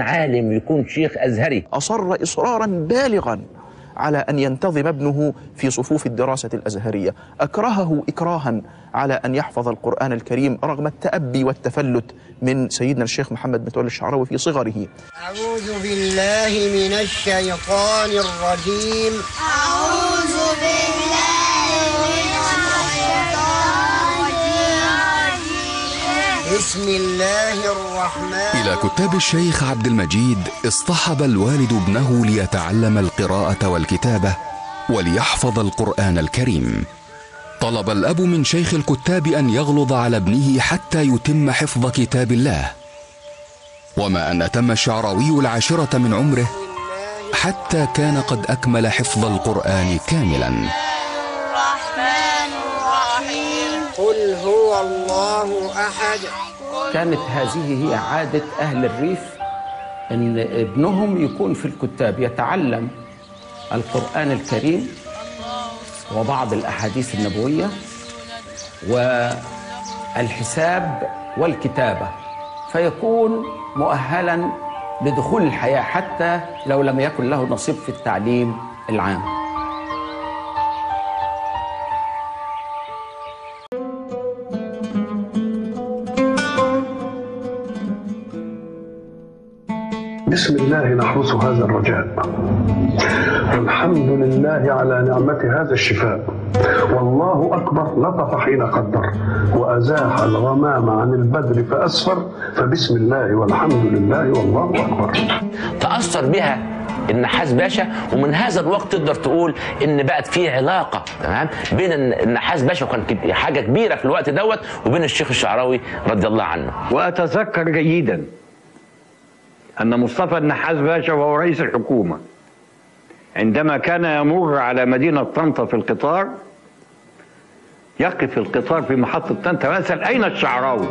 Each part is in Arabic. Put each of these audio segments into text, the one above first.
عالم يكون شيخ أزهري. أصر إصرارا بالغا على أن ينتظم ابنه في صفوف الدراسة الأزهرية. أكرهه إكراها على أن يحفظ القرآن الكريم رغم التأبي والتفلت من سيدنا الشيخ محمد متولي الشعراوي في صغره. أعوذ بالله من الشيطان الرجيم. أعوذ بسم الله الرحمن إلى كتاب الشيخ عبد المجيد اصطحب الوالد ابنه ليتعلم القراءة والكتابة وليحفظ القرآن الكريم. طلب الأب من شيخ الكتاب أن يغلظ على ابنه حتى يتم حفظ كتاب الله. وما أن أتم الشعراوي العاشرة من عمره حتى كان قد أكمل حفظ القرآن كاملا. الله أحد. كانت هذه هي عادة أهل الريف أن ابنهم يكون في الكتاب يتعلم القرآن الكريم وبعض الأحاديث النبوية والحساب والكتابة. فيكون مؤهلا لدخول الحياة حتى لو لم يكن له نصيب في التعليم العام. بسم الله نحرس هذا الرجاء. والحمد لله على نعمة هذا الشفاء. والله أكبر لطف حين قدر. وأزاح الغمام عن البدر فأسفر. فبسم الله والحمد لله والله أكبر. تأثر بها النحاس باشا ومن هذا الوقت تقدر تقول إن بقت في علاقة تمام؟ بين النحاس باشا وكان حاجة كبيرة في الوقت دوت وبين الشيخ الشعراوي رضي الله عنه. وأتذكر جيدا أن مصطفى النحاس باشا وهو رئيس الحكومة عندما كان يمر على مدينة طنطا في القطار يقف القطار في محطة طنطا ويسأل أين الشعراوي؟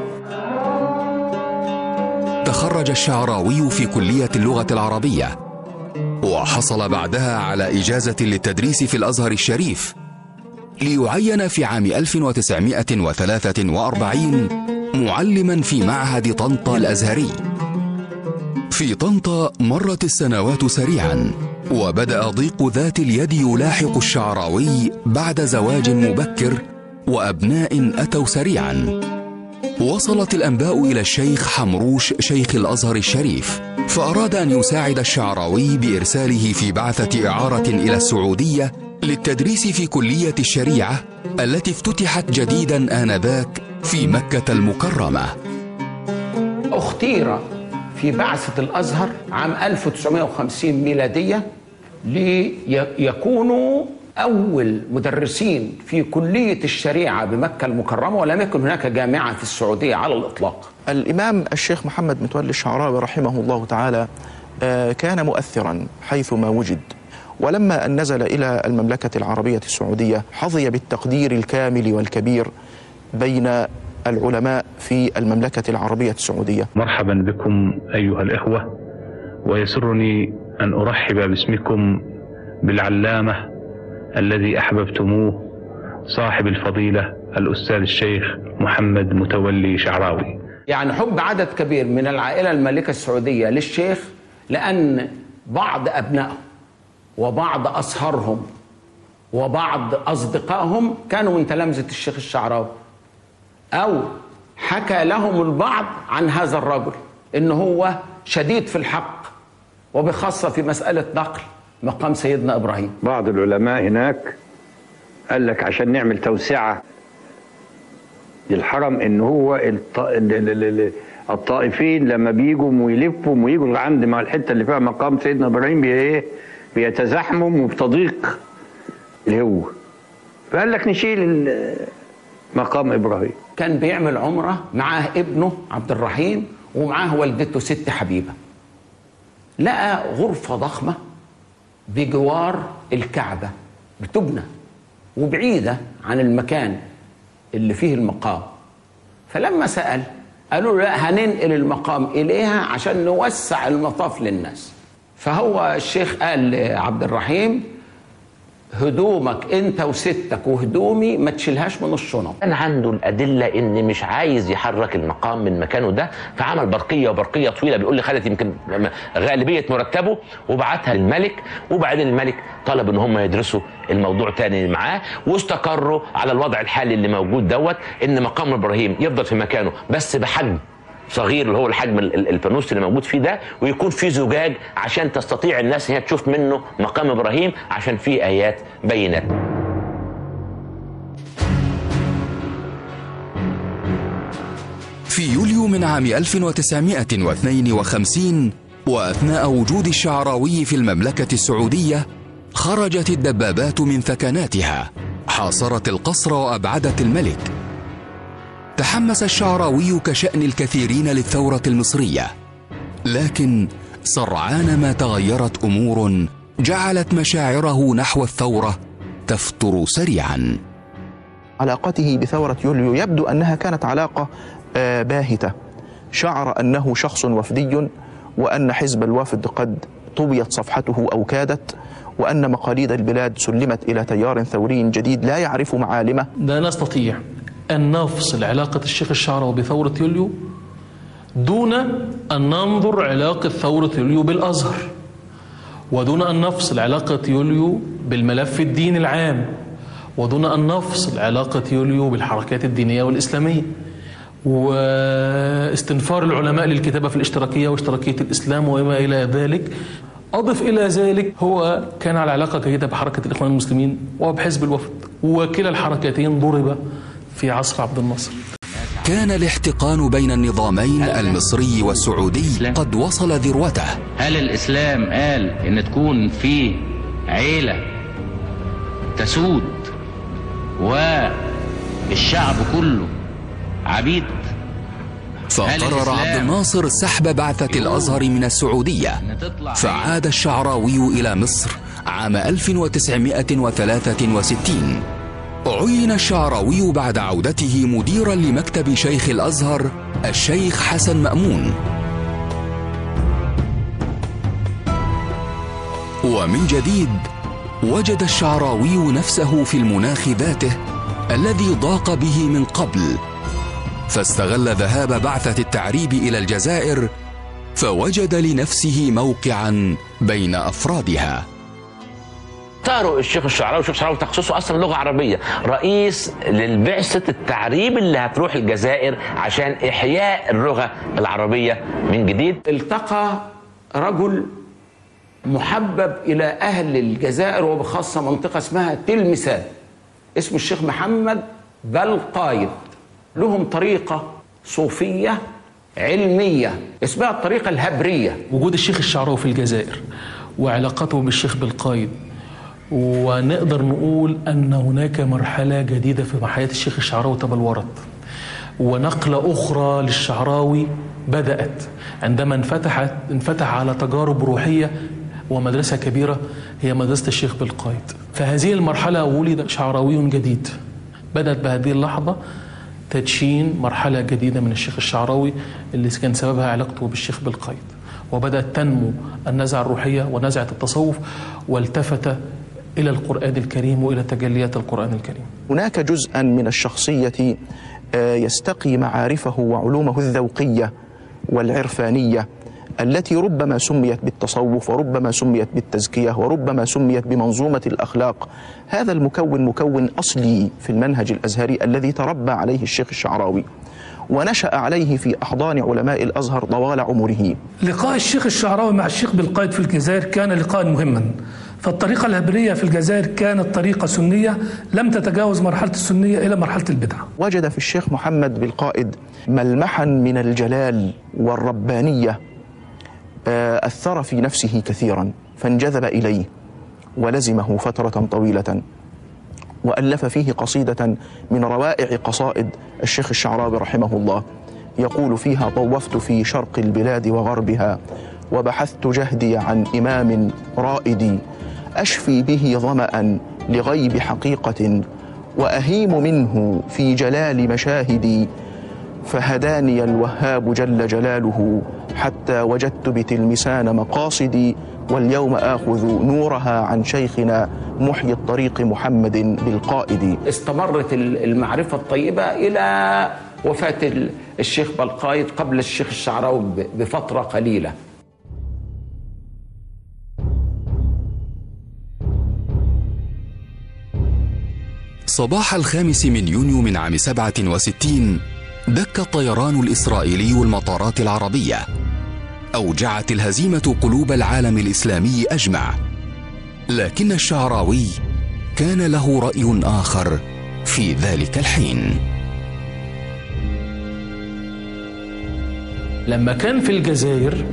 تخرج الشعراوي في كلية اللغة العربية وحصل بعدها على إجازة للتدريس في الأزهر الشريف ليعين في عام 1943 معلما في معهد طنطا الأزهري في طنطا مرت السنوات سريعا وبدأ ضيق ذات اليد يلاحق الشعراوي بعد زواج مبكر وأبناء أتوا سريعا. وصلت الأنباء إلى الشيخ حمروش شيخ الأزهر الشريف فأراد أن يساعد الشعراوي بإرساله في بعثة إعارة إلى السعودية للتدريس في كلية الشريعة التي افتتحت جديدا آنذاك في مكة المكرمة. أختير في بعثة الأزهر عام 1950 ميلادية ليكونوا أول مدرسين في كلية الشريعة بمكة المكرمة ولم يكن هناك جامعة في السعودية على الإطلاق. الإمام الشيخ محمد متولي الشعراوي رحمه الله تعالى آه، كان مؤثرا حيثما وجد. ولما أن نزل إلى المملكة العربية السعودية حظي بالتقدير الكامل والكبير بين العلماء في المملكة العربية السعودية. مرحبا بكم أيها الإخوة ويسرني أن أرحب باسمكم بالعلامة الذي أحببتموه صاحب الفضيلة الأستاذ الشيخ محمد متولي شعراوي. يعني حب عدد كبير من العائلة المالكة السعودية للشيخ لأن بعض أبنائهم وبعض أصهرهم وبعض أصدقائهم كانوا من تلامذة الشيخ الشعراوي. أو حكى لهم البعض عن هذا الرجل إن هو شديد في الحق وبخاصة في مسألة نقل مقام سيدنا إبراهيم. بعض العلماء هناك قال لك عشان نعمل توسعة للحرم إن هو الط... ال- ال- ال- الطائفين لما بيجوا ويلفوا ويجوا عند مع الحتة اللي فيها مقام سيدنا إبراهيم بي إيه؟ بيتزاحموا وبتضيق اللي هو فقال لك نشيل مقام إبراهيم. كان بيعمل عمرة معاه ابنه عبد الرحيم ومعاه والدته ست حبيبة. لقى غرفة ضخمة بجوار الكعبة بتبنى وبعيدة عن المكان اللي فيه المقام. فلما سأل قالوا له لا هننقل المقام إليها عشان نوسع المطاف للناس. فهو الشيخ قال لعبد الرحيم هدومك انت وستك وهدومي ما تشيلهاش من الشنط. كان عنده الأدلة ان مش عايز يحرك المقام من مكانه ده فعمل برقية وبرقية طويلة بيقول لي خدت يمكن غالبية مرتبه وبعتها للملك وبعدين الملك طلب إن هم يدرسوا الموضوع تاني معاه واستقروا على الوضع الحالي اللي موجود دوت إن مقام إبراهيم يفضل في مكانه بس بحجم. صغير اللي هو الحجم ال- ال- الفانوس اللي موجود فيه ده ويكون فيه زجاج عشان تستطيع الناس هي تشوف منه مقام إبراهيم عشان فيه آيات بينات. في يوليو من عام 1952 وأثناء وجود الشعراوي في المملكة السعودية خرجت الدبابات من ثكناتها. حاصرت القصر وأبعدت الملك. تحمس الشعراوي كشأن الكثيرين للثورة المصرية. لكن سرعان ما تغيرت أمور جعلت مشاعره نحو الثورة تفتر سريعاً. علاقته بثورة يوليو يبدو أنها كانت علاقة آه، باهتة. شعر أنه شخص وفدي وأن حزب الوفد قد طويت صفحته أو كادت وأن مقاليد البلاد سلمت إلى تيار ثوري جديد لا يعرف معالمه. لا نستطيع. أن نفصل علاقة الشيخ الشعراوي بثورة يوليو دون أن ننظر علاقة ثورة يوليو بالأزهر ودون أن نفصل علاقة يوليو بالملف الديني العام ودون أن نفصل علاقة يوليو بالحركات الدينية والإسلامية. واستنفار العلماء للكتابة في الاشتراكية واشتراكية الإسلام وما إلى ذلك. أضف إلى ذلك هو كان على علاقة جيدة بحركة الإخوان المسلمين وبحزب الوفد وكلا الحركتين ضرب في عصر عبد الناصر. كان الاحتقان بين النظامين المصري والسعودي قد وصل ذروته. هل الإسلام قال إن تكون في عيلة تسود والشعب كله عبيد؟ فقرر عبد الناصر سحب بعثة الأزهر من السعودية. فعاد الشعراوي إلى مصر عام 1963 عين الشعراوي بعد عودته مديرا لمكتب شيخ الأزهر الشيخ حسن مأمون. ومن جديد وجد الشعراوي نفسه في المناخ ذاته الذي ضاق به من قبل. فاستغل ذهاب بعثة التعريب إلى الجزائر فوجد لنفسه موقعا بين أفرادها. اختاروا الشيخ الشعراوي الشيخ الشعراوي تخصصه أصلا لغة عربية رئيس للبعثة التعريب اللي هتروح الجزائر عشان إحياء اللغة العربية من جديد. التقى رجل محبب إلى أهل الجزائر وبخاصة منطقة اسمها تلمسان اسمه الشيخ محمد بالقايد لهم طريقة صوفية علمية اسمها الطريقة الهبرية. وجود الشيخ الشعراوي في الجزائر وعلاقته بالشيخ بالقايد ونقدر نقول أن هناك مرحلة جديدة في حياة الشيخ الشعراوي تبلورت ونقلة أخرى للشعراوي بدأت. عندما انفتحت انفتح على تجارب روحية ومدرسة كبيرة هي مدرسة الشيخ بالقايد. فهذه المرحلة ولد شعراوي جديد. بدأت بهذه اللحظة تدشين مرحلة جديدة من الشيخ الشعراوي اللي كان سببها علاقته بالشيخ بالقايد. وبدأت تنمو النزعة الروحية ونزعة التصوف والتفت إلى القرآن الكريم وإلى تجليات القرآن الكريم. هناك جزءا من الشخصية آه، يستقي معارفه وعلومه الذوقية والعرفانية التي ربما سميت بالتصوف وربما سميت بالتزكية وربما سميت بمنظومة الأخلاق. هذا المكون مكون أصلي في المنهج الأزهري الذي تربى عليه الشيخ الشعراوي ونشأ عليه في أحضان علماء الأزهر طوال عمره. لقاء الشيخ الشعراوي مع الشيخ بالقايد في الجزائر كان لقاء مهما. فالطريقة الهبرية في الجزائر كانت طريقة سنية لم تتجاوز مرحلة السنية إلى مرحلة البدعة. وجد في الشيخ محمد بالقائد ملمحا من الجلال والربانية آه، أثر في نفسه كثيرا فانجذب إليه ولزمه فترة طويلة وألف فيه قصيدة من روائع قصائد الشيخ الشعراوي رحمه الله. يقول فيها طوفت في شرق البلاد وغربها وبحثت جهدي عن إمام رائد أشفي به ظمأ لغيب حقيقة وأهيم منه في جلال مشاهدي فهداني الوهاب جل جلاله حتى وجدت بتلمسان مقاصدي واليوم آخذ نورها عن شيخنا محيي الطريق محمد بالقائد. استمرت المعرفة الطيبة إلى وفاة ال- الشيخ بلقايد قبل الشيخ الشعراوي بفترة قليلة. صباح الخامس من يونيو من عام 67 دك الطيران الإسرائيلي المطارات العربية. أوجعت الهزيمة قلوب العالم الإسلامي أجمع. لكن الشعراوي كان له رأي آخر في ذلك الحين. لما كان في الجزائر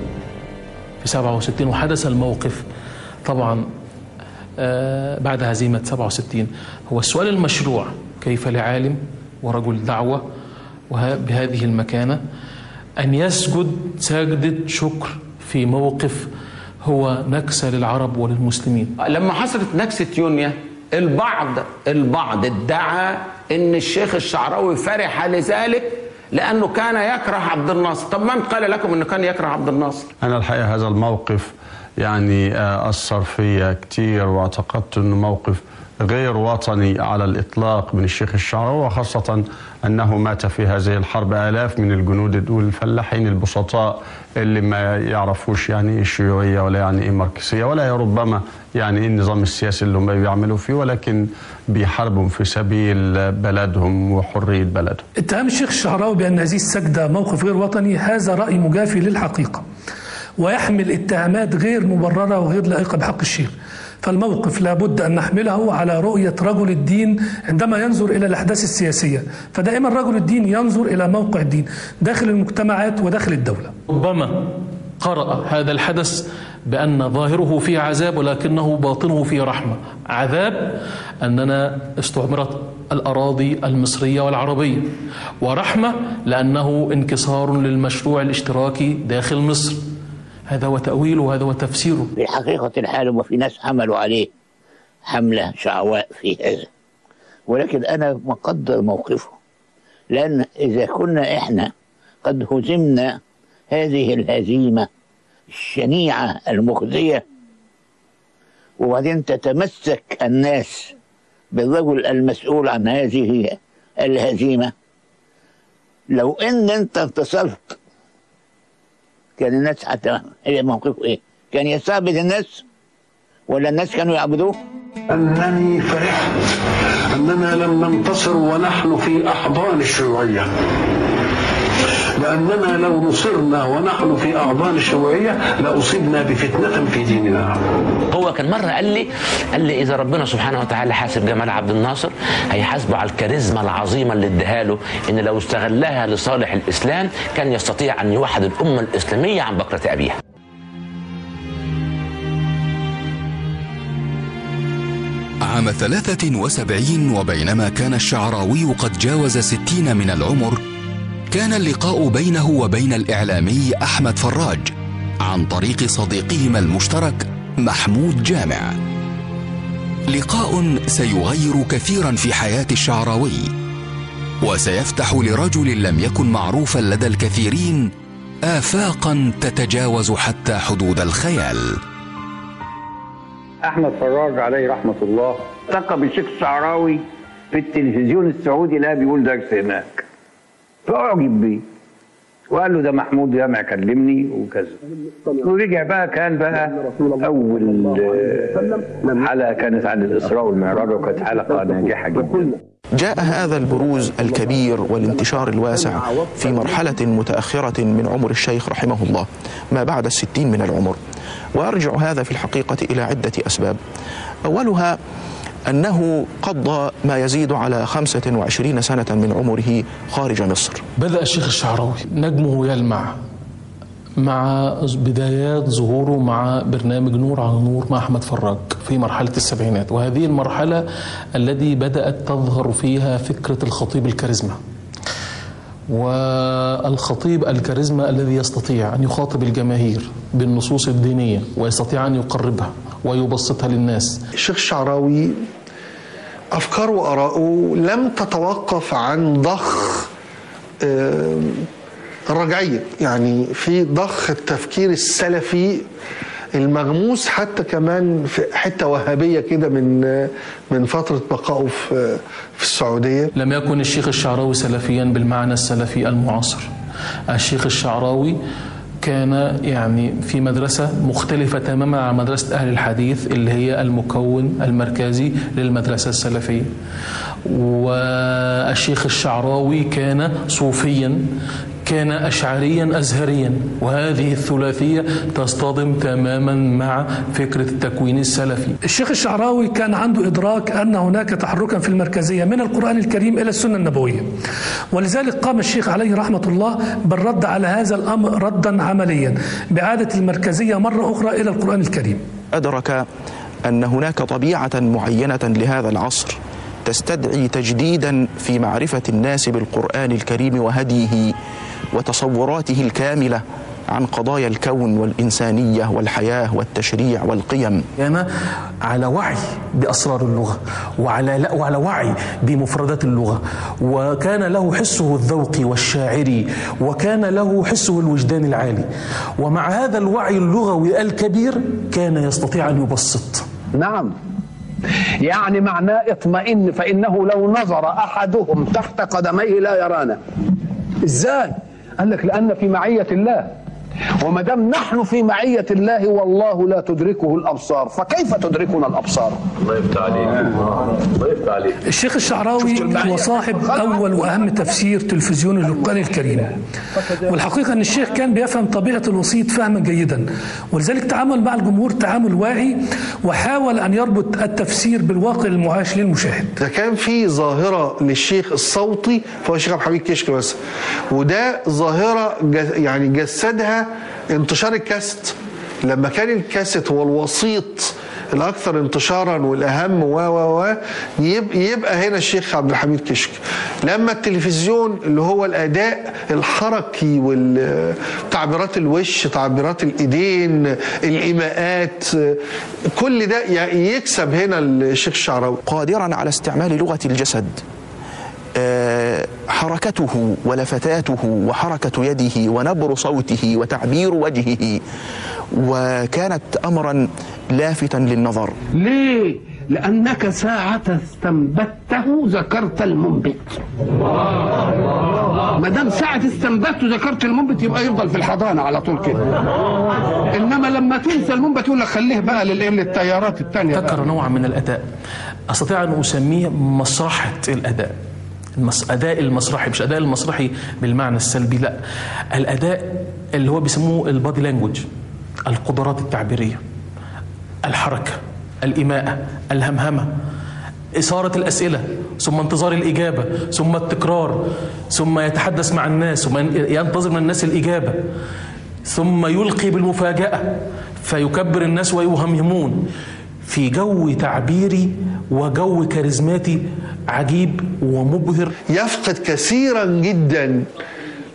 في 67 وحدث الموقف طبعا بعد هزيمة 67 هو السؤال المشروع كيف لعالم ورجل دعوة بهذه المكانة؟ أن يسجد سجدة شكر في موقف هو نكسة للعرب وللمسلمين. لما حصلت نكسة يونيو البعض البعض ادعى إن الشيخ الشعراوي فرح لذلك لأنه كان يكره عبد الناصر. طب من قال لكم إنه كان يكره عبد الناصر؟ أنا الحقيقة هذا الموقف يعني آه، أثر فيا كتير واعتقدت أنه موقف غير وطني على الإطلاق من الشيخ الشعراوي وخاصة أنه مات في هذه الحرب آلاف من الجنود والفلاحين البسطاء اللي ما يعرفوش يعني إيه الشيوعية ولا يعني إيه ماركسية ولا ربما يعني إيه النظام السياسي اللي هم بيعملوا فيه ولكن بيحاربوا في سبيل بلدهم وحرية بلدهم. اتهام الشيخ الشعراوي بأن هذه السجدة موقف غير وطني هذا رأي مجافي للحقيقة. ويحمل اتهامات غير مبررة وغير لائقة بحق الشيخ. فالموقف لابد أن نحمله على رؤية رجل الدين عندما ينظر إلى الأحداث السياسية. فدائما رجل الدين ينظر إلى موقع الدين داخل المجتمعات وداخل الدولة. ربما قرأ هذا الحدث بأن ظاهره فيه عذاب ولكنه باطنه فيه رحمة. عذاب أننا استعمرت الأراضي المصرية والعربية ورحمة لأنه انكسار للمشروع الاشتراكي داخل مصر. هذا هو تأويله وهذا هو تفسيره. في حقيقة الحال وفي ناس عملوا عليه حملة شعواء في هذا. ولكن أنا مقدر موقفه. لأن إذا كنا إحنا قد هزمنا هذه الهزيمة الشنيعة المخزية وبعدين تتمسك الناس بالرجل المسؤول عن هذه الهزيمة. لو إن أنت انتصرت كان الناس حتى هي موقفه إيه؟ كان يستعبد الناس ولا الناس كانوا يعبدوه؟ أنني فرحت أننا لم ننتصر ونحن في أحضان الشيوعية لأننا لو نصرنا ونحن في أحضان الشيوعية لأصبنا بفتنة في ديننا. هو كان مرة قال لي قال لي إذا ربنا سبحانه وتعالى حاسب جمال عبد الناصر هيحاسبه على الكاريزما العظيمة اللي اداها له إن لو استغلها لصالح الإسلام كان يستطيع أن يوحد الأمة الإسلامية عن بكرة أبيها. عام 73 وبينما كان الشعراوي قد جاوز ستين من العمر كان اللقاء بينه وبين الإعلامي أحمد فراج عن طريق صديقهما المشترك محمود جامع. لقاء سيغير كثيرا في حياة الشعراوي وسيفتح لرجل لم يكن معروفا لدى الكثيرين آفاقا تتجاوز حتى حدود الخيال. أحمد فراج عليه رحمة الله التقى بالشيخ الشعراوي في التلفزيون السعودي لا بيقول درس هناك فأعجب بيه وقال له ده محمود جامع كلمني وكذا. ورجع بقى كان بقى أول حلقة كانت عن الإسراء والمعراج وكانت حلقة ناجحة جدا. جاء هذا البروز الكبير والانتشار الواسع في مرحلة متأخرة من عمر الشيخ رحمه الله ما بعد الستين من العمر. وأرجع هذا في الحقيقة إلى عدة أسباب. أولها أنه قضى ما يزيد على 25 سنة من عمره خارج مصر. بدأ الشيخ الشعراوي نجمه يلمع مع بدايات ظهوره مع برنامج نور على نور مع أحمد فراج في مرحلة السبعينات وهذه المرحلة التي بدأت تظهر فيها فكرة الخطيب الكاريزما. والخطيب الكاريزما الذي يستطيع أن يخاطب الجماهير بالنصوص الدينية ويستطيع أن يقربها ويبسطها للناس. الشيخ الشعراوي أفكاره وآراءه لم تتوقف عن ضخ آم، الرجعية يعني في ضخ التفكير السلفي المغموس حتى كمان في حتة وهابية كده من من فترة بقائه في في السعودية. لم يكن الشيخ الشعراوي سلفيا بالمعنى السلفي المعاصر. الشيخ الشعراوي كان يعني في مدرسة مختلفة تماما عن مدرسة أهل الحديث اللي هي المكون المركزي للمدرسة السلفية. والشيخ الشعراوي كان صوفيا. كان أشعريا أزهريا وهذه الثلاثية تصطدم تماما مع فكرة التكوين السلفي. الشيخ الشعراوي كان عنده إدراك أن هناك تحركا في المركزية من القرآن الكريم إلى السنة النبوية. ولذلك قام الشيخ عليه رحمة الله بالرد على هذا الأمر ردا عمليا بإعادة المركزية مرة أخرى إلى القرآن الكريم. أدرك أن هناك طبيعة معينة لهذا العصر تستدعي تجديدا في معرفة الناس بالقرآن الكريم وهديه. وتصوراته الكاملة عن قضايا الكون والإنسانية والحياة والتشريع والقيم. كان على وعي بأسرار اللغة وعلى لا وعلى وعي بمفردات اللغة. وكان له حسه الذوقي والشاعري وكان له حسه الوجدان العالي. ومع هذا الوعي اللغوي الكبير كان يستطيع أن يبسط. نعم. يعني معناه اطمئن فإنه لو نظر أحدهم تحت قدميه لا يرانا. إزاي؟ قال لك لأن في معية الله. وما دام نحن في معية الله والله لا تدركه الأبصار فكيف تدركنا الأبصار؟ الله يفتح عليك. الله يفتح عليك. الشيخ الشعراوي هو صاحب أول وأهم تفسير تلفزيوني للقرآن الكريم. والحقيقة أن الشيخ كان بيفهم طبيعة الوسيط فهما جيدا ولذلك تعامل مع الجمهور تعامل واعي وحاول أن يربط التفسير بالواقع المعاش للمشاهد. ده كان في ظاهرة للشيخ الصوتي فهو الشيخ عبد الحميد كشك بس وده ظاهرة يعني جسدها انتشار الكاسيت لما كان الكاسيت هو الوسيط الأكثر انتشارا والأهم و و و يب- يبقى هنا الشيخ عبد الحميد كشك. لما التلفزيون اللي هو الأداء الحركي وتعبيرات الوش تعبيرات الإيدين الإيماءات كل ده يكسب هنا الشيخ الشعراوي قادرا على استعمال لغة الجسد. حركته ولفتاته وحركة يده ونبر صوته وتعبير وجهه وكانت أمرا لافتا للنظر. ليه؟ لأنك ساعة استنبته ذكرت المنبت. ما دام ساعة استنبته ذكرت المنبت يبقى يفضل في الحضانة على طول كده. إنما لما تنسى المنبت يقول لك خليه بقى للتيارات التانية ذكر نوعا من الأداء. أستطيع أن أسميه مسرحة الأداء. المس... أداء المسرحي مش أداء المسرحي بالمعنى السلبي لا. الأداء اللي هو بيسموه البادي لانجوج القدرات التعبيرية الحركة الإماءة الهمهمة إثارة الأسئلة ثم انتظار الإجابة ثم التكرار ثم يتحدث مع الناس ثم ينتظر من الناس الإجابة ثم يلقي بالمفاجأة فيكبر الناس ويهمهمون في جو تعبيري وجو كاريزماتي عجيب ومبهر. يفقد كثيرا جدا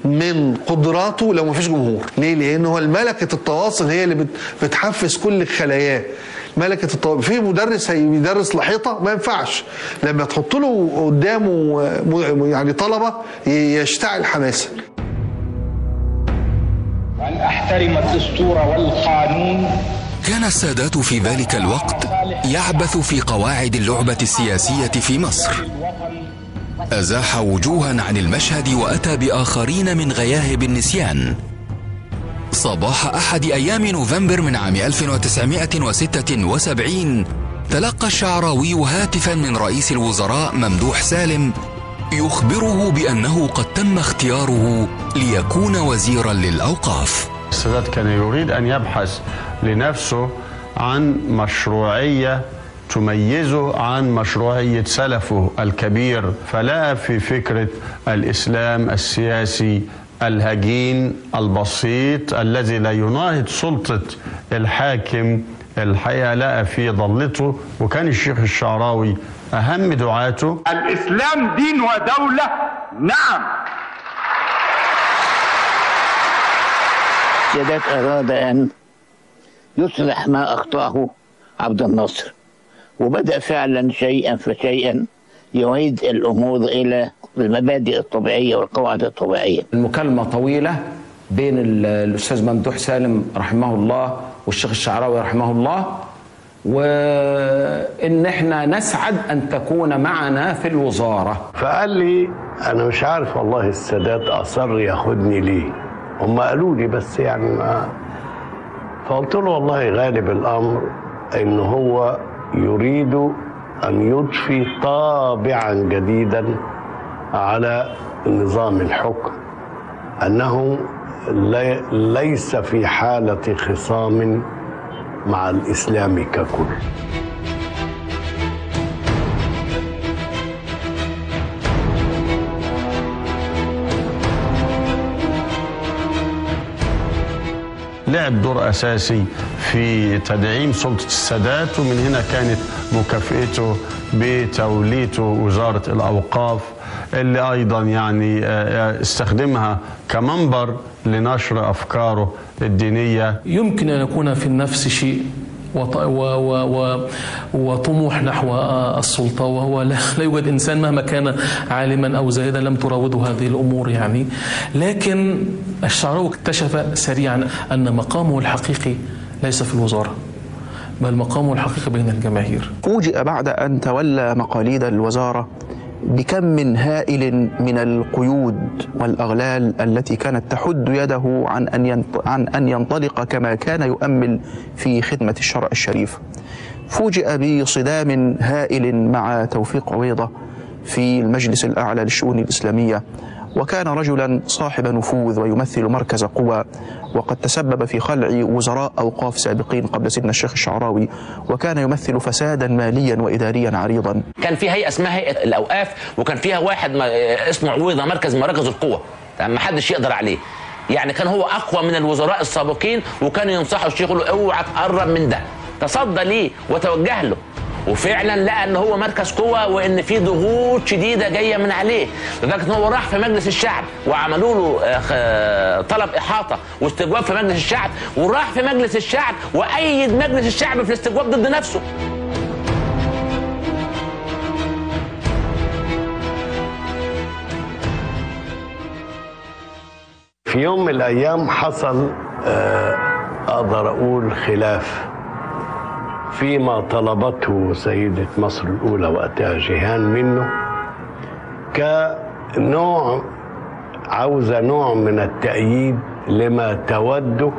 من قدراته لو ما فيش جمهور. ليه؟ لأن هو ملكة التواصل هي اللي بت- بتحفز كل خلاياه ملكة التواصل في مدرس هيدرس لحيطه ما ينفعش. لما تحط له قدامه يعني طلبة يشتعل حماسه أن أحترم الدستور والقانون كان السادات في ذلك الوقت يعبث في قواعد اللعبة السياسية في مصر. أزاح وجوها عن المشهد وأتى بآخرين من غياهب النسيان. صباح أحد أيام نوفمبر من عام 1976 تلقى الشعراوي هاتفا من رئيس الوزراء ممدوح سالم يخبره بأنه قد تم اختياره ليكون وزيرا للأوقاف. السادات كان يريد أن يبحث لنفسه عن مشروعية تميزه عن مشروعية سلفه الكبير فلقى في فكرة الإسلام السياسي الهجين البسيط الذي لا يناهض سلطة الحاكم الحقيقة لقى في ضلته. وكان الشيخ الشعراوي أهم دعاته الإسلام دين ودولة نعم. السادات أراد أن يصلح ما أخطأه عبد الناصر وبدأ فعلا شيئا فشيئا يعيد الأمور إلى المبادئ الطبيعية والقواعد الطبيعية. المكالمة طويلة بين ال- الأستاذ ممدوح سالم رحمه الله والشيخ الشعراوي رحمه الله وإن إحنا نسعد أن تكون معنا في الوزارة. فقال لي أنا مش عارف والله السادات أصر ياخدني ليه. هم قالوا لي بس يعني ما فقلت له والله غالب الأمر إن هو يريد أن يضفي طابعا جديدا على نظام الحكم أنه لي- ليس في حالة خصام مع الإسلام ككل. لعب دور أساسي في تدعيم سلطة السادات ومن هنا كانت مكافئته بتوليته وزارة الأوقاف اللي أيضا يعني آه، استخدمها كمنبر لنشر أفكاره الدينية. يمكن أن يكون في النفس شيء. وطموح نحو السلطة وهو لا, يوجد إنسان مهما كان عالما أو زاهدا لم تراوده هذه الأمور يعني. لكن الشعراوي اكتشف سريعا أن مقامه الحقيقي ليس في الوزارة بل مقامه الحقيقي بين الجماهير. فوجئ بعد أن تولى مقاليد الوزارة بكم هائل من القيود والأغلال التي كانت تحد يده عن ينط- عن أن ينطلق كما كان يؤمل في خدمة الشرع الشريف. فوجئ بصدام هائل مع توفيق عويضة في المجلس الأعلى للشؤون الإسلامية وكان رجلا صاحب نفوذ ويمثل مركز قوى وقد تسبب في خلع وزراء أوقاف سابقين قبل سيدنا الشيخ الشعراوي وكان يمثل فسادا ماليا وإداريا عريضا. كان في هيئة اسمها هيئة الأوقاف وكان فيها واحد اسمه عويضة مركز مراكز القوه ما حدش يقدر عليه. يعني كان هو أقوى من الوزراء السابقين وكان ينصحه الشيخ له اوعى تقرب من ده. تصدى ليه وتوجه له. وفعلا لقى إن هو مركز قوة وإن في ضغوط شديدة جاية من عليه. لدرجه إن هو راح في مجلس الشعب وعملوا له آه، طلب إحاطة واستجواب في مجلس الشعب. وراح في مجلس الشعب وأيد مجلس الشعب في الاستجواب ضد نفسه. في يوم من الأيام حصل آه، أقدر أقول خلاف فيما طلبته سيدة مصر الأولى وقتها جيهان منه كنوع عاوزة نوع من التأييد لما توده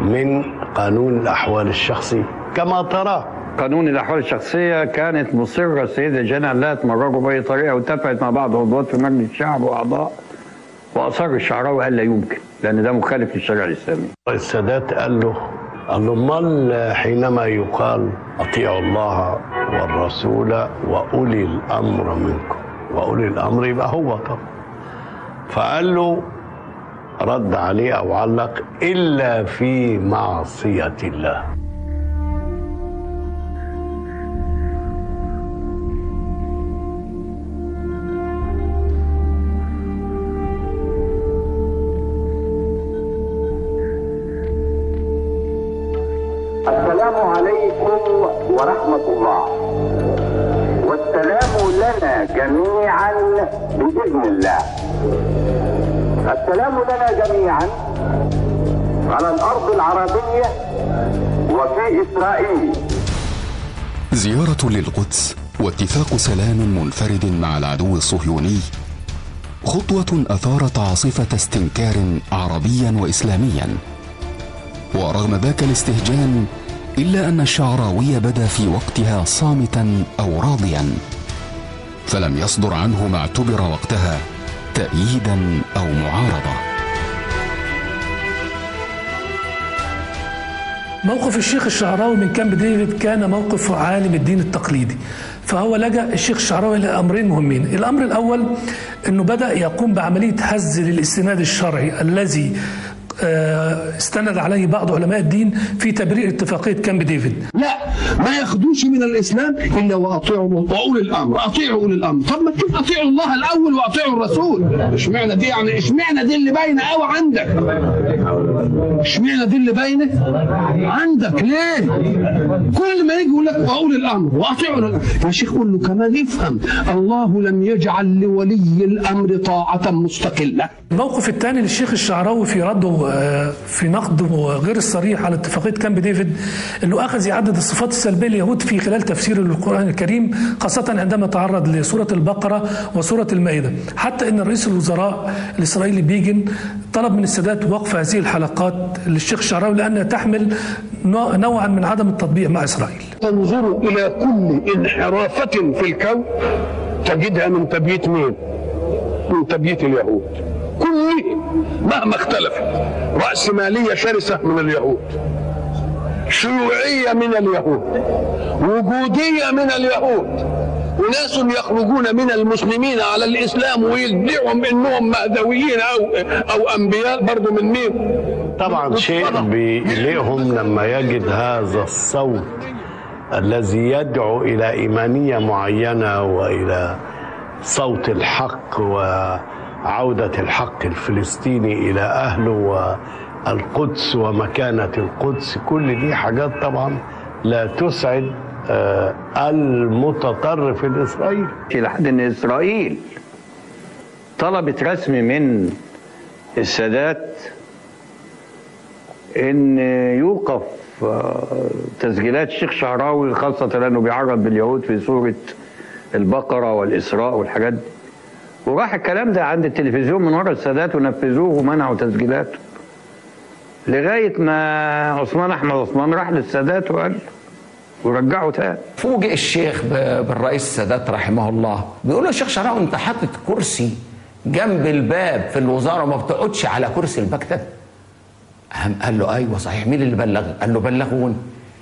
من قانون الأحوال الشخصية كما تراه قانون الأحوال الشخصية كانت مصرة السيده جنى لا تمرروا بأي طريقة واتفقت مع بعض عضوات في مجلس الشعب وأعضاء وأصر الشعراوي قال لا يمكن لأن ده مخالف للشريعة الإسلامية. السادات قال له قال له امال حينما يقال أطيعوا الله والرسول وأولي الأمر منكم وأولي الأمر يبقى هو طبعا فقال له رد عليه أو علق إلا في معصية الله. ورحمة الله. والسلام لنا جميعا بإذن الله. السلام لنا جميعا على الأرض العربية وفي إسرائيل. زيارة للقدس واتفاق سلام منفرد مع العدو الصهيوني. خطوة أثارت عاصفة استنكار عربيا وإسلاميا. ورغم ذاك الاستهجان إلا أن الشعراوي بدا في وقتها صامتا أو راضيا. فلم يصدر عنه ما اعتبر وقتها تأييدا أو معارضة. موقف الشيخ الشعراوي من كامب ديفيد كان موقف عالم الدين التقليدي. فهو لجأ الشيخ الشعراوي إلى أمرين مهمين. الأمر الأول أنه بدأ يقوم بعملية هز للاستناد الشرعي الذي استند عليه بعض علماء الدين في تبرير اتفاقية كامب ديفيد. لا ما ياخدوش من الإسلام. الا وأطيعوا وأولي الأمر. أطيعوا أولي الأمر. طب ما أطيعوا الله الأول وأطيعوا الرسول. اشمعنى دي يعني اشمعنى دي اللي باينة قوي عندك؟ اشمعنى دي اللي باينة عندك؟ ليه؟ كل ما يجي يقول لك وأولي الأمر وأطيعوا الأمر. يا شيخ قول له كمان افهم الله لم يجعل لولي الأمر طاعة مستقلة. الموقف الثاني للشيخ الشعراوي في رده آه، في نقده غير الصريح على اتفاقية كامب ديفيد انه أخذ يعدد الصفات السلبية لليهود في خلال تفسيره للقران الكريم خاصة عندما تعرض لسورة البقرة وسورة المائدة. حتى إن رئيس الوزراء الإسرائيلي بيجن طلب من السادات وقف هذه الحلقات للشيخ الشعراوي لأنها تحمل نوع- نوعا من عدم التطبيع مع إسرائيل. تنظر إلى كل انحرافة في الكون تجدها من تبييت مين؟ من تبييت اليهود. كلهم مهما اختلفت رأسمالية شرسة من اليهود. شيوعية من اليهود. وجودية من اليهود. وناس يخرجون من المسلمين على الإسلام ويدعهم إنهم مهدويين أو أو أنبياء. برضو من مين؟ طبعا شيء بيقلقهم لما يجد هذا الصوت الذي يدعو إلى إيمانية معينة وإلى صوت الحق وعوده الحق الفلسطيني إلى أهله والقدس ومكانة القدس. كل دي حاجات طبعا لا تسعد آه، المتطرف الإسرائيلي. إلى حد إن إسرائيل طلبت رسم من السادات إن يوقف آه، تسجيلات الشيخ شعراوي خاصة لأنه بيعرض باليهود في سورة البقرة والإسراء والحاجات دي. وراح الكلام ده عند التلفزيون من ورا السادات ونفذوه ومنعوا تسجيلاته. لغاية ما عثمان أحمد عثمان راح للسادات وقال ورجعه تاني. فوجئ الشيخ بالرئيس السادات رحمه الله بيقول له يا شيخ شعراوي انت حاطط كرسي جنب الباب في الوزارة وما بتقعدش على كرسي المكتب؟ قام قال له أيوه صحيح. مين اللي بلغ؟ قال له بلغوني.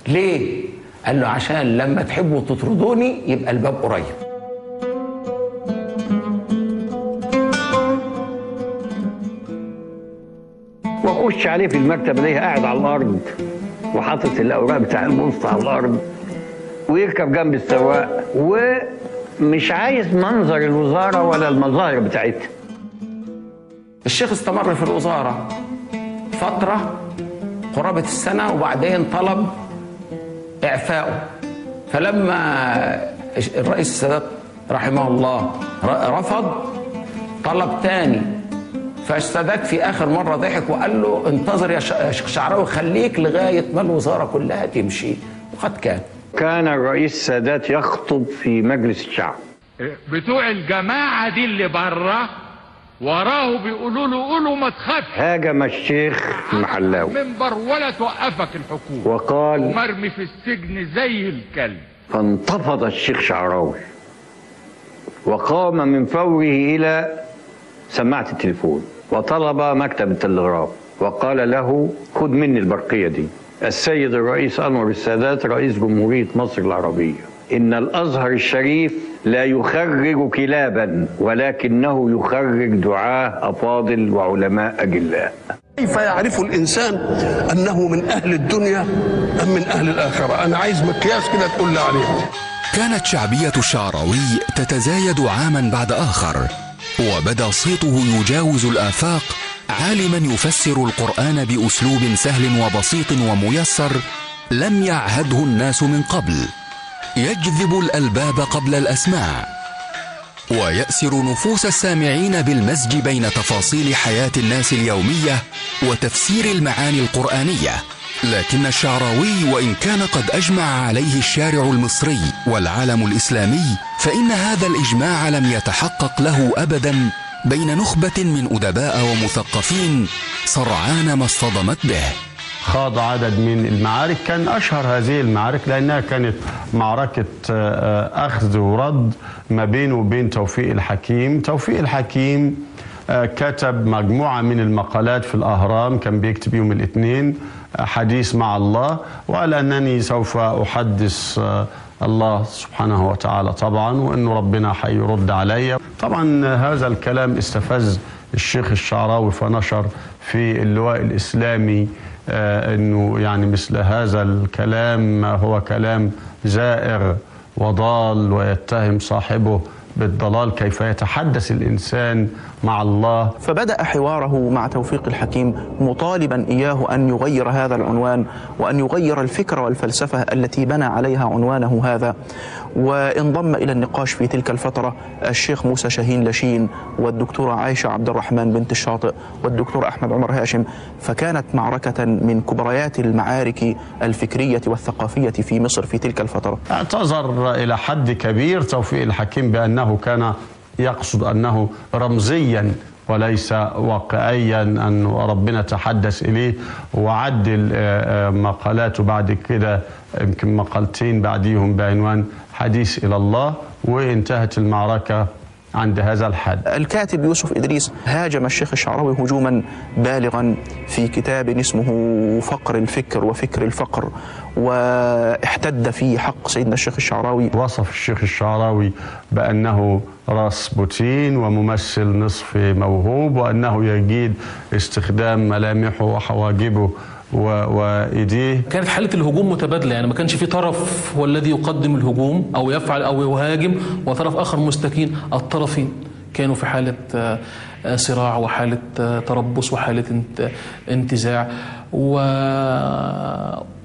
ليه؟ قال له عشان لما تحبوا تطردوني يبقى الباب قريب. واخش عليه في المكتب الاقيه قاعد على الأرض وحاطط الأوراق بتاع البوسطه على الأرض ويركب جنب السواق ومش عايز منظر الوزارة ولا المظاهر بتاعتها. الشيخ استمر في الوزارة فترة قرابة السنة وبعدين طلب اعفائه فلما الرئيس السادات رحمه الله رفض طلب تاني فالسادات في آخر مرة ضحك وقال له انتظر يا شيخ شعراوي خليك لغاية ما الوزارة كلها تمشي. وقد كان. كان الرئيس السادات يخطب في مجلس الشعب. بتوع الجماعة دي اللي بره وراه بيقولوا له قولوا ما تخافش. هاجم الشيخ المحلاوي منبر ولا توقفك الحكومة. وقال مرمي في السجن زي الكلب. فانتفض الشيخ شعراوي. وقام من فوره إلى سماعة التليفون. وطلب مكتب التلغراف وقال له خذ مني البرقية دي. السيد الرئيس أنور السادات رئيس جمهورية مصر العربية. إن الأزهر الشريف لا يخرج كلابا ولكنه يخرج دعاة أفاضل وعلماء أجلاء. كيف يعرف الإنسان أنه من أهل الدنيا أم من أهل الآخرة؟ أنا عايز مقياس كده تقول لي عليه. كانت شعبية الشعراوي تتزايد عاما بعد آخر. وبدأ صيته يجاوز الآفاق عالما يفسر القرآن بأسلوب سهل وبسيط وميسر لم يعهده الناس من قبل. يجذب الألباب قبل الأسماع ويأسر نفوس السامعين بالمزج بين تفاصيل حياة الناس اليومية وتفسير المعاني القرآنية. لكن الشعراوي وإن كان قد أجمع عليه الشارع المصري والعالم الإسلامي فإن هذا الإجماع لم يتحقق له أبدا بين نخبة من أدباء ومثقفين سرعان ما اصطدمت به. خاض عدد من المعارك. كان أشهر هذه المعارك لأنها كانت معركة آه، أخذ ورد ما بينه وبين توفيق الحكيم. توفيق الحكيم آه، كتب مجموعة من المقالات في الأهرام كان بيكتب يوم الاثنين آه، حديث مع الله. وقال أنني سوف أحدث آه، الله سبحانه وتعالى طبعا وأنه ربنا حيرد علي. طبعا هذا الكلام استفز الشيخ الشعراوي فنشر في اللواء الإسلامي آه، أنه يعني مثل هذا الكلام هو كلام زائر وضال ويتهم صاحبه بالضلال كيف يتحدث الإنسان مع الله. فبدأ حواره مع توفيق الحكيم مطالبا إياه أن يغير هذا العنوان وأن يغير الفكرة والفلسفة التي بنى عليها عنوانه هذا. وانضم إلى النقاش في تلك الفترة الشيخ موسى شاهين لاشين والدكتورة عائشة عبد الرحمن بنت الشاطئ والدكتور أحمد عمر هاشم فكانت معركة من كبريات المعارك الفكرية والثقافية في مصر في تلك الفترة. اعتذر إلى حد كبير توفيق الحكيم بأنه كان يقصد أنه رمزيا وليس واقعيا أن ربنا تحدث إليه. وعدل آه، آه، مقالاته بعد كده يمكن مقالتين بعديهم بعنوان حديث إلى الله وانتهت المعركة. عند هذا الحد. الكاتب يوسف إدريس هاجم الشيخ الشعراوي هجوما بالغا في كتاب اسمه فقر الفكر وفكر الفقر واحتد في حق سيدنا الشيخ الشعراوي. وصف الشيخ الشعراوي بأنه راسبوتين وممثل نصف موهوب وأنه يجيد استخدام ملامحه وحواجبه و- وإيديه كانت حالة الهجوم متبادلة يعني ما كانش في طرف هو الذي يقدم الهجوم أو يفعل أو يهاجم وطرف آخر مستكين الطرفين كانوا في حالة آه، صراع وحالة آه، تربص وحالة انت- انتزاع. و...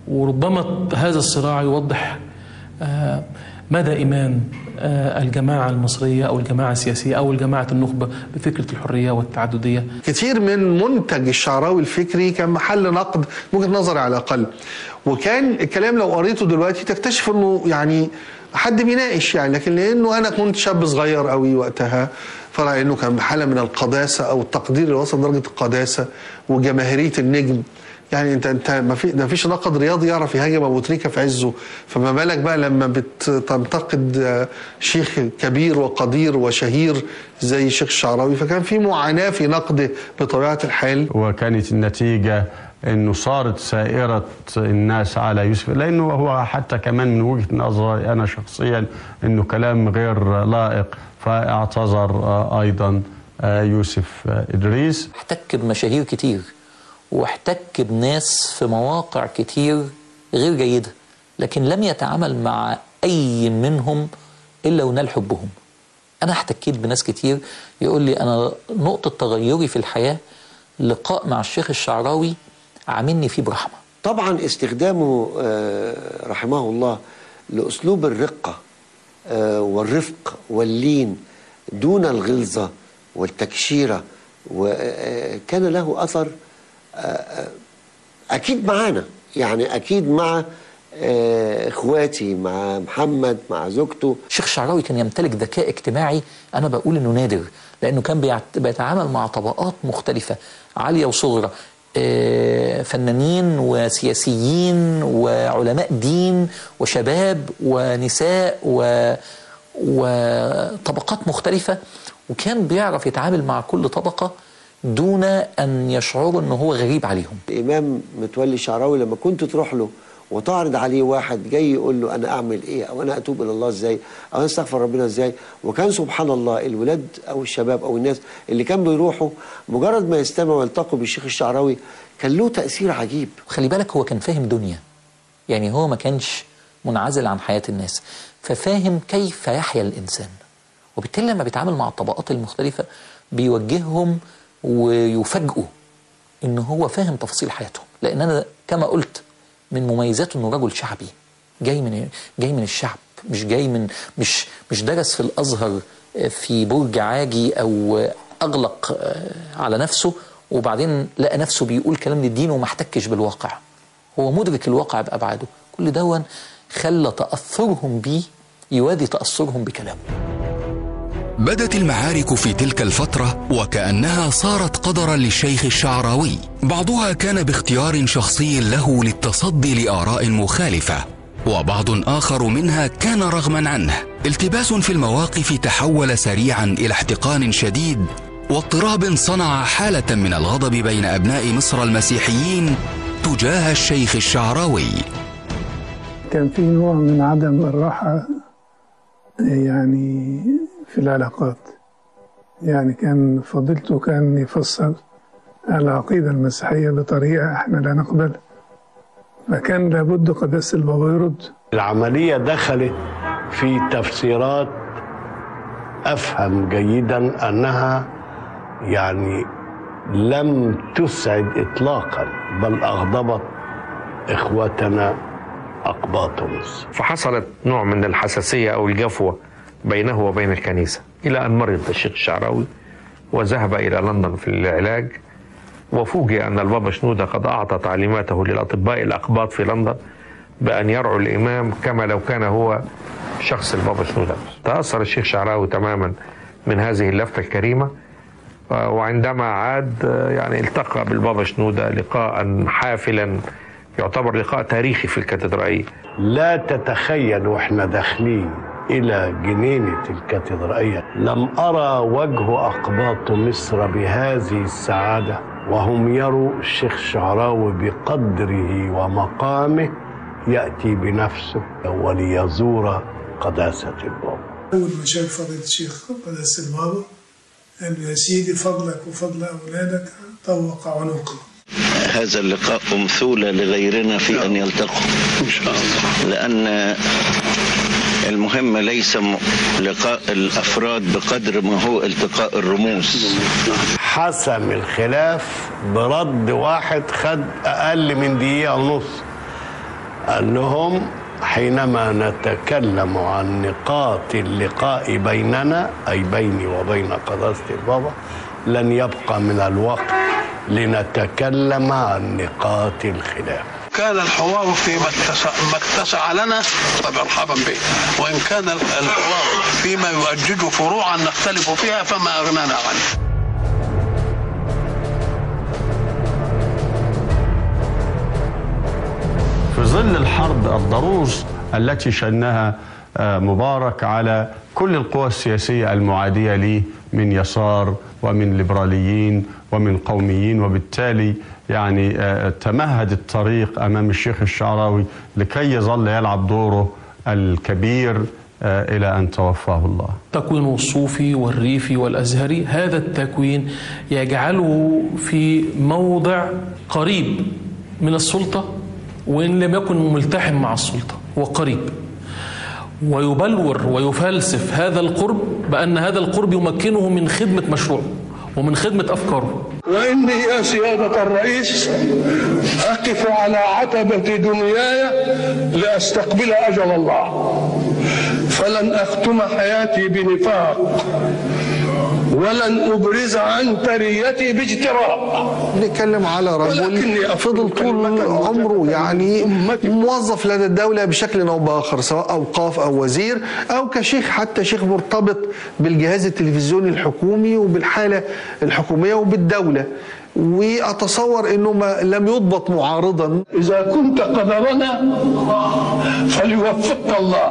وربما هذا الصراع يوضح آه، مدى إيمان آه، الجماعة المصرية أو الجماعة السياسية أو الجماعة النخبة بفكرة الحرية والتعددية؟ كتير من منتج الشعراوي الفكري كان محل نقد وجهة نظري على الأقل. وكان الكلام لو قريته دلوقتي تكتشف إنه يعني حد بيناقش يعني لكن لأنه أنا كنت شاب صغير قوي وقتها فرأى إنه كان بحاله من القداسة أو التقدير اللي وصل درجة القداسة وجماهيرية النجم. يعني انت انت ما في ما فيش ناقد رياضي يعرف يهاجم أبو تريكة في عزه. فما بالك بقى لما بتنتقد شيخ كبير وقدير وشهير زي الشيخ الشعراوي. فكان في معاناة في نقده بطبيعة الحال. وكانت النتيجة إنه صارت سائرة الناس على يوسف. لأنه هو حتى كمان من وجهة نظري أنا شخصيا إنه كلام غير لائق. فاعتذر أيضا آه، يوسف إدريس. احتك بمشاهير كتير. واحتك بناس في مواقع كتير غير جيدة لكن لم يتعامل مع أي منهم إلا ونال حبهم. أنا احتكيت بناس كتير يقول لي أنا نقطة تغيري في الحياة لقاء مع الشيخ الشعراوي عاملني فيه برحمة. طبعا استخدامه آه، رحمه الله لأسلوب الرقة آه، والرفق واللين دون الغلظة والتكشيرة وكان له أثر أكيد معانا. يعني أكيد مع آه، إخواتي مع محمد مع زوجته. الشيخ الشعراوي كان يمتلك ذكاء اجتماعي أنا بقول إنه نادر لأنه كان بيتعامل مع طبقات مختلفة عالية وصغرى آه، فنانين وسياسيين وعلماء دين وشباب ونساء و... وطبقات مختلفة وكان بيعرف يتعامل مع كل طبقة. دون أن يشعروا أنه هو غريب عليهم. الإمام متولي الشعراوي لما كنت تروح له وتعرض عليه واحد جاي يقول له أنا أعمل إيه أو أنا أتوب إلى الله إزاي أو أنا أستغفر ربنا إزاي وكان سبحان الله الولاد أو الشباب أو الناس اللي كانوا بيروحوا مجرد ما يستمعوا ويلتقوا بالشيخ الشعراوي كان له تأثير عجيب. خلي بالك هو كان فاهم دنيا. يعني هو ما كانش منعزل عن حياة الناس. ففاهم كيف يحيا الإنسان. وبالتالي لما بيتعامل مع الطبقات المختلفة بيوجههم ويفاجئوا إن هو فاهم تفاصيل حياتهم. لأن أنا كما قلت من مميزاته إنه رجل شعبي جاي من جاي من الشعب مش جاي من مش مش درس في الأزهر في برج عاجي أو أغلق على نفسه وبعدين لقى نفسه بيقول كلام للدين وما احتكش بالواقع. هو مدرك الواقع بأبعاده. كل دون خلى تأثرهم بيه يوادي تأثرهم بكلامه. بدت المعارك في تلك الفترة وكأنها صارت قدرا للشيخ الشعراوي. بعضها كان باختيار شخصي له للتصدي لآراء مخالفة وبعض آخر منها كان رغما عنه. التباس في المواقف تحول سريعا إلى احتقان شديد واضطراب صنع حالة من الغضب بين أبناء مصر المسيحيين تجاه الشيخ الشعراوي. كان في نوع من عدم الراحة يعني في العلاقات. يعني كان فضيلته كان يفسر العقيدة المسيحية بطريقة إحنا لا نقبلها فكان لابد قداسة البابا يرد. العملية دخلت في تفسيرات أفهم جيدا أنها يعني لم تسعد إطلاقا بل أغضبت إخوتنا أقباط مصر فحصلت نوع من الحساسية أو الجفوة بينه وبين الكنيسة إلى أن مرض الشيخ الشعراوي وذهب إلى لندن في العلاج وفوجئ أن البابا شنودة قد أعطى تعليماته للأطباء الأقباط في لندن بأن يرعوا الإمام كما لو كان هو شخص البابا شنودة. تأثر الشيخ شعراوي تماما من هذه اللفتة الكريمة وعندما عاد يعني التقى بالبابا شنودة لقاء حافلا يعتبر لقاء تاريخي في الكاتدرائية. لا تتخيل وإحنا داخلين إلى جنينة الكاتدرائية. لم أرى وجه أقباط مصر بهذه السعادة وهم يروا الشيخ الشعراوي بقدره ومقامه يأتي بنفسه وليزور قداسة البابا أول ما شاف فضيلة الشيخ قداسة البابا قال له يا سيدي فضلك وفضل أولادك طوق عنقه. هذا اللقاء أمثولة لغيرنا في أن يلتقوا إن شاء الله. لأن المهم ليس لقاء الأفراد بقدر ما هو التقاء الرموز. حسم الخلاف برد واحد خد أقل من دقيقة ونص. قال لهم حينما نتكلم عن نقاط اللقاء بيننا أي بيني وبين قداسة البابا لن يبقى من الوقت لنتكلم عن نقاط الخلاف. كان الحوار فيما اتسع, ما اتسع لنا فمرحبا به وإن كان الحوار فيما يؤجج فروعا نختلف فيها فما أغنانا عنه. في ظل الحرب الضروس التي شنها آه، مبارك على كل القوى السياسية المعادية ليه من يسار ومن ليبراليين ومن قوميين وبالتالي يعني آه، تمهد الطريق أمام الشيخ الشعراوي لكي يظل يلعب دوره الكبير آه، إلى أن توفاه الله. تكوينه الصوفي والريفي والأزهري هذا التكوين يجعله في موضع قريب من السلطة وإن لم يكن ملتحم مع السلطة هو قريب ويبلور ويفلسف هذا القرب بأن هذا القرب يمكنه من خدمة مشروعه ومن خدمة أفكاره. وإني يا سيادة الرئيس أقف على عتبة دنياي لأستقبل أجل الله. فلن أختم حياتي بنفاق. ولن أبرز عن تريتي باجتراء. نتكلم على رجل فضل طول عمره يعني موظف لدى الدولة بشكل أو بآخر سواء أوقاف أو وزير أو كشيخ حتى شيخ مرتبط بالجهاز التلفزيوني الحكومي وبالحالة الحكومية وبالدولة. وأتصور أنه ما لم يضبط معارضا. إذا كنت قدرنا فليوفقك الله.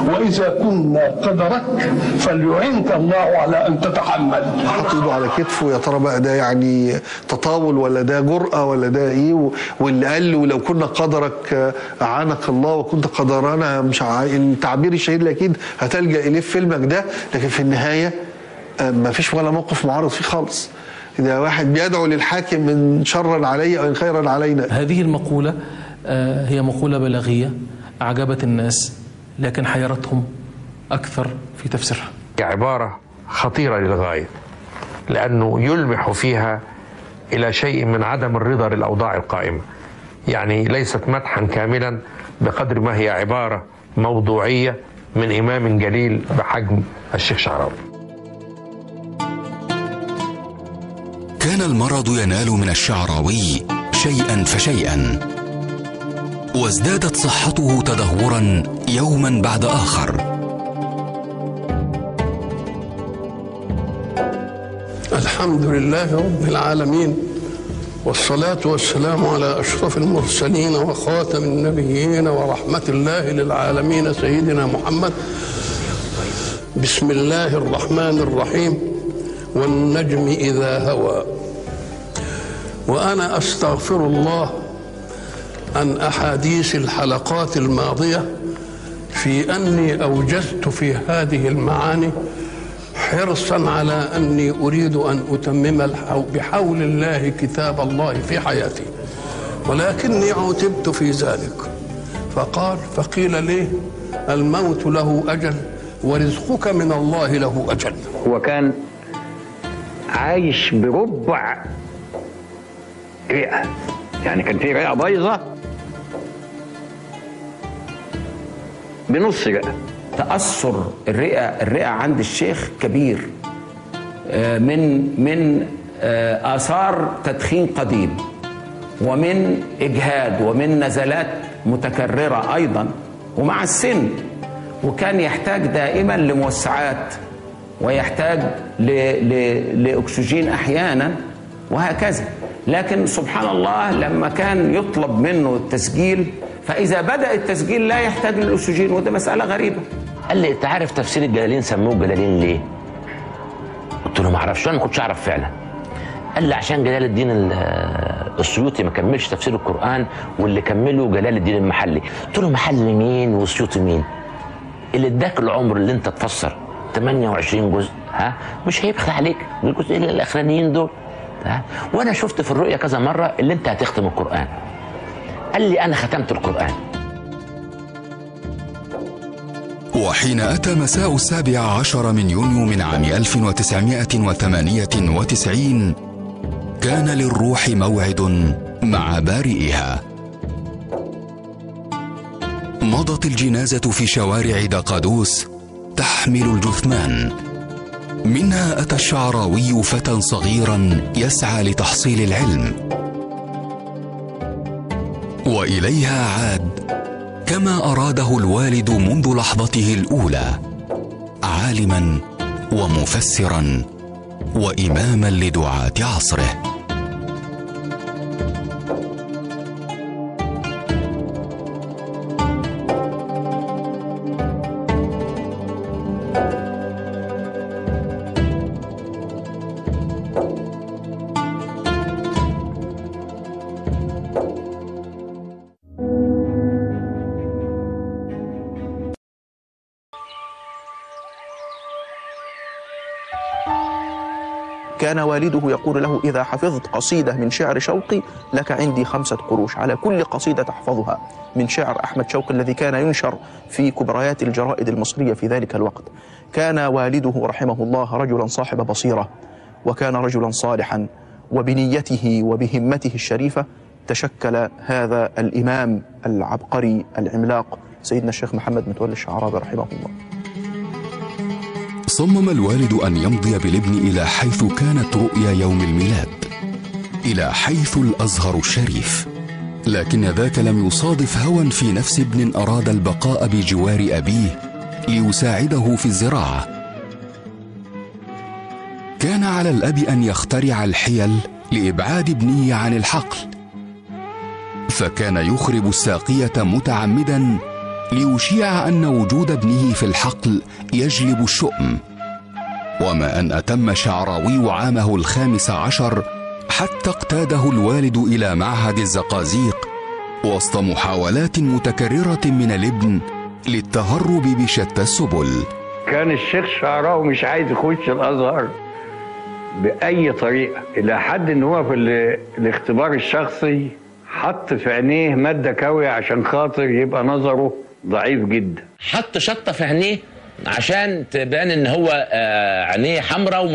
وإذا كنا قدرك فليعنك الله على أن تتحمل. حط ايده على كتفه يا ترى بقى ده يعني تطاول ولا ده جرأة ولا ده إيه؟ و- واللي قال له لو كنا قدرك أعانك الله وكنت قدرنا مش ع... التعبير الشهير اللي أكيد هتلجأ إليه في فيلمك ده لكن في النهاية آه، ما فيش ولا موقف معارض فيه خالص. ده واحد بيدعو للحاكم من شرا علي ان خيرا علينا. هذه المقولة آه، هي مقولة بلاغية أعجبت الناس. لكن حيرتهم أكثر في تفسيرها. عبارة خطيرة للغاية لأنه يلمح فيها إلى شيء من عدم الرضا للأوضاع القائمة. يعني ليست مدحا كاملا بقدر ما هي عبارة موضوعية من إمام جليل بحجم الشيخ شعراوي. كان المرض ينال من الشعراوي شيئا فشيئا وازدادت صحته تدهورا يوما بعد آخر. الحمد لله رب العالمين والصلاة والسلام على أشرف المرسلين وخاتم النبيين ورحمة الله للعالمين سيدنا محمد. بسم الله الرحمن الرحيم والنجم إذا هوى. وأنا أستغفر الله عن أحاديث الحلقات الماضية في أني أوجزت في هذه المعاني حرصا على أني أريد أن أتمم الحو- بحول الله كتاب الله في حياتي. ولكني عتبت في ذلك. فقال فقيل لي الموت له أجل ورزقك من الله له أجل. هو كان عايش بربع رئة. يعني كان في رئة بيضة بنص رئة. تأثر الرئة الرئة عند الشيخ كبير. آه، من من آه، آثار تدخين قديم. ومن إجهاد ومن نزلات متكررة أيضا. ومع السن. وكان يحتاج دائما لموسعات. ويحتاج ل... ل... لأكسجين أحيانا. وهكذا. لكن سبحان الله لما كان يطلب منه التسجيل فإذا بدأ التسجيل لا يحتاج للأكسجين وده مسألة غريبة. قال لي أنت عارف تفسير الجلالين؟ سموه جلالين ليه؟ قلت له ما أعرفش أنا ما كنتش أعرف فعلا. قال لي عشان جلال الدين ال- السيوطي ما كملش تفسير القرآن واللي كمله جلال الدين المحلي. قلت له محلي مين وسيوطي مين؟ اللي اداك العمر اللي أنت تفسر 28 جزء ها؟ مش هيبخل عليك الجزئين الأخرانيين دول ها؟ وأنا شفت في الرؤية كذا مرة اللي أنت هتختم القرآن. قال لي أنا ختمت القرآن. وحين أتى مساء السابع عشر من يونيو من عام 1998 كان للروح موعد مع بارئها. مضت الجنازة في شوارع دقادوس تحمل الجثمان. منها أتى الشعراوي فتى صغيرا يسعى لتحصيل العلم. وإليها عاد. كما أراده الوالد منذ لحظته الأولى عالما ومفسرا واماما لدعاة عصره. كان والده يقول له إذا حفظت قصيدة من شعر شوقي لك عندي خمسة قروش. على كل قصيدة تحفظها. من شعر أحمد شوقي الذي كان ينشر في كبريات الجرائد المصرية في ذلك الوقت. كان والده رحمه الله رجلا صاحب بصيرة وكان رجلا صالحا وبنيته وبهمته الشريفة تشكل هذا الإمام العبقري العملاق سيدنا الشيخ محمد متولي الشعراوي رحمه الله. صمم الوالد أن يمضي بالابن إلى حيث كانت رؤيا يوم الميلاد إلى حيث الأزهر الشريف. لكن ذاك لم يصادف هوى في نفس ابن أراد البقاء بجوار أبيه ليساعده في الزراعة. كان على الأب أن يخترع الحيل لإبعاد ابنه عن الحقل. فكان يخرب الساقية متعمدا ليشيع أن وجود ابنه في الحقل يجلب الشؤم. وما أن أتم شعراوي عامه الخامس عشر حتى اقتاده الوالد إلى معهد الزقازيق وسط محاولات متكررة من الابن للتهرب بشتى السبل. كان الشيخ شعراوي مش عايز يخش الأزهر بأي طريقة إلى حد إن هو في ال- الاختبار الشخصي حط في عينيه مادة كاوية عشان خاطر يبقى نظره ضعيف جدا. حط شطة في عينيه عشان تبان إن هو آه، عينيه حمراء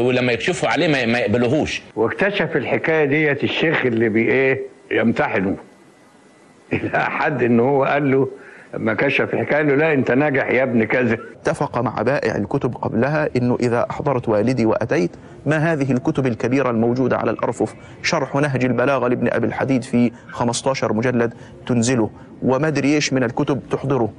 ولما يكشفوا عليه ما ما يقبلوهوش واكتشف الحكاية ديت الشيخ اللي بي إيه؟ يمتحنه. إلى حد إن هو قال له لما كشف الحكاية قال له لا أنت ناجح يا ابن كذا. اتفق مع بائع الكتب قبلها إنه إذا أحضرت والدي وأتيت ما هذه الكتب الكبيرة الموجودة على الأرفف؟ شرح نهج البلاغة لابن أبي الحديد في 15 مجلد تنزله. وما أدري إيش من الكتب تحضره.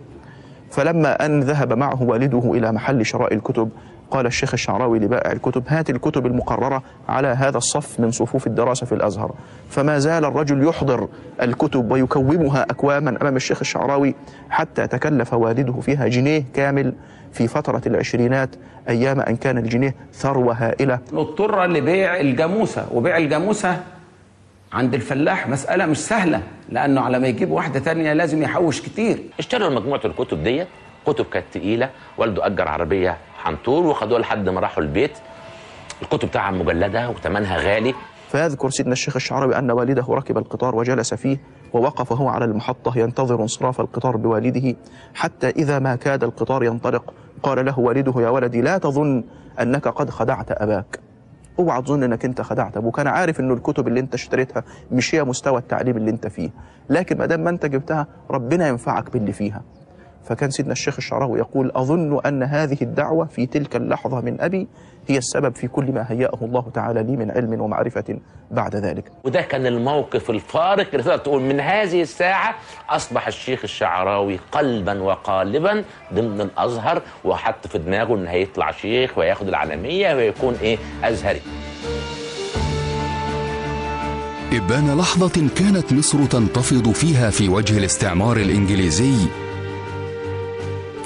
فلما أن ذهب معه والده إلى محل شراء الكتب قال الشيخ الشعراوي لبائع الكتب هات الكتب المقررة على هذا الصف من صفوف الدراسة في الأزهر. فما زال الرجل يحضر الكتب ويكومها أكواما أمام الشيخ الشعراوي حتى تكلف والده فيها جنيه كامل في فترة العشرينات أيام أن كان الجنيه ثروة هائلة. اضطر لبيع الجاموسة وبيع الجاموسة عند الفلاح مسألة مش سهلة لأنه على ما يجيب واحدة تانية لازم يحوش كتير. اشتروا مجموعة الكتب ديت كتب كانت تقيلة والده أجر عربية حنطور وخدوها لحد ما راحوا البيت. الكتب بتاعها مجلدة وثمنها غالي. فيذكر سيدنا الشيخ الشعراوي أن والده ركب القطار وجلس فيه ووقف هو على المحطة ينتظر انصراف القطار بوالده حتى إذا ما كاد القطار ينطلق. قال له والده يا ولدي لا تظن أنك قد خدعت أباك. أوعى تظن أنك أنت خدعت أبوك. أنا عارف إنه الكتب اللي أنت اشتريتها مش هي مستوى التعليم اللي أنت فيه. لكن ما دام ما أنت جبتها ربنا ينفعك باللي فيها. فكان سيدنا الشيخ الشعراوي يقول أظن أن هذه الدعوة في تلك اللحظة من أبي هي السبب في كل ما هيأه الله تعالى لي من علم ومعرفة بعد ذلك. وده كان الموقف الفارق اللي تقدر تقول من هذه الساعة أصبح الشيخ الشعراوي قلبا وقالبا ضمن الأزهر وحط في دماغه إن هيطلع شيخ وياخد العالمية ويكون إيه؟ أزهري. إبان لحظة كانت مصر تنتفض فيها في وجه الاستعمار الإنجليزي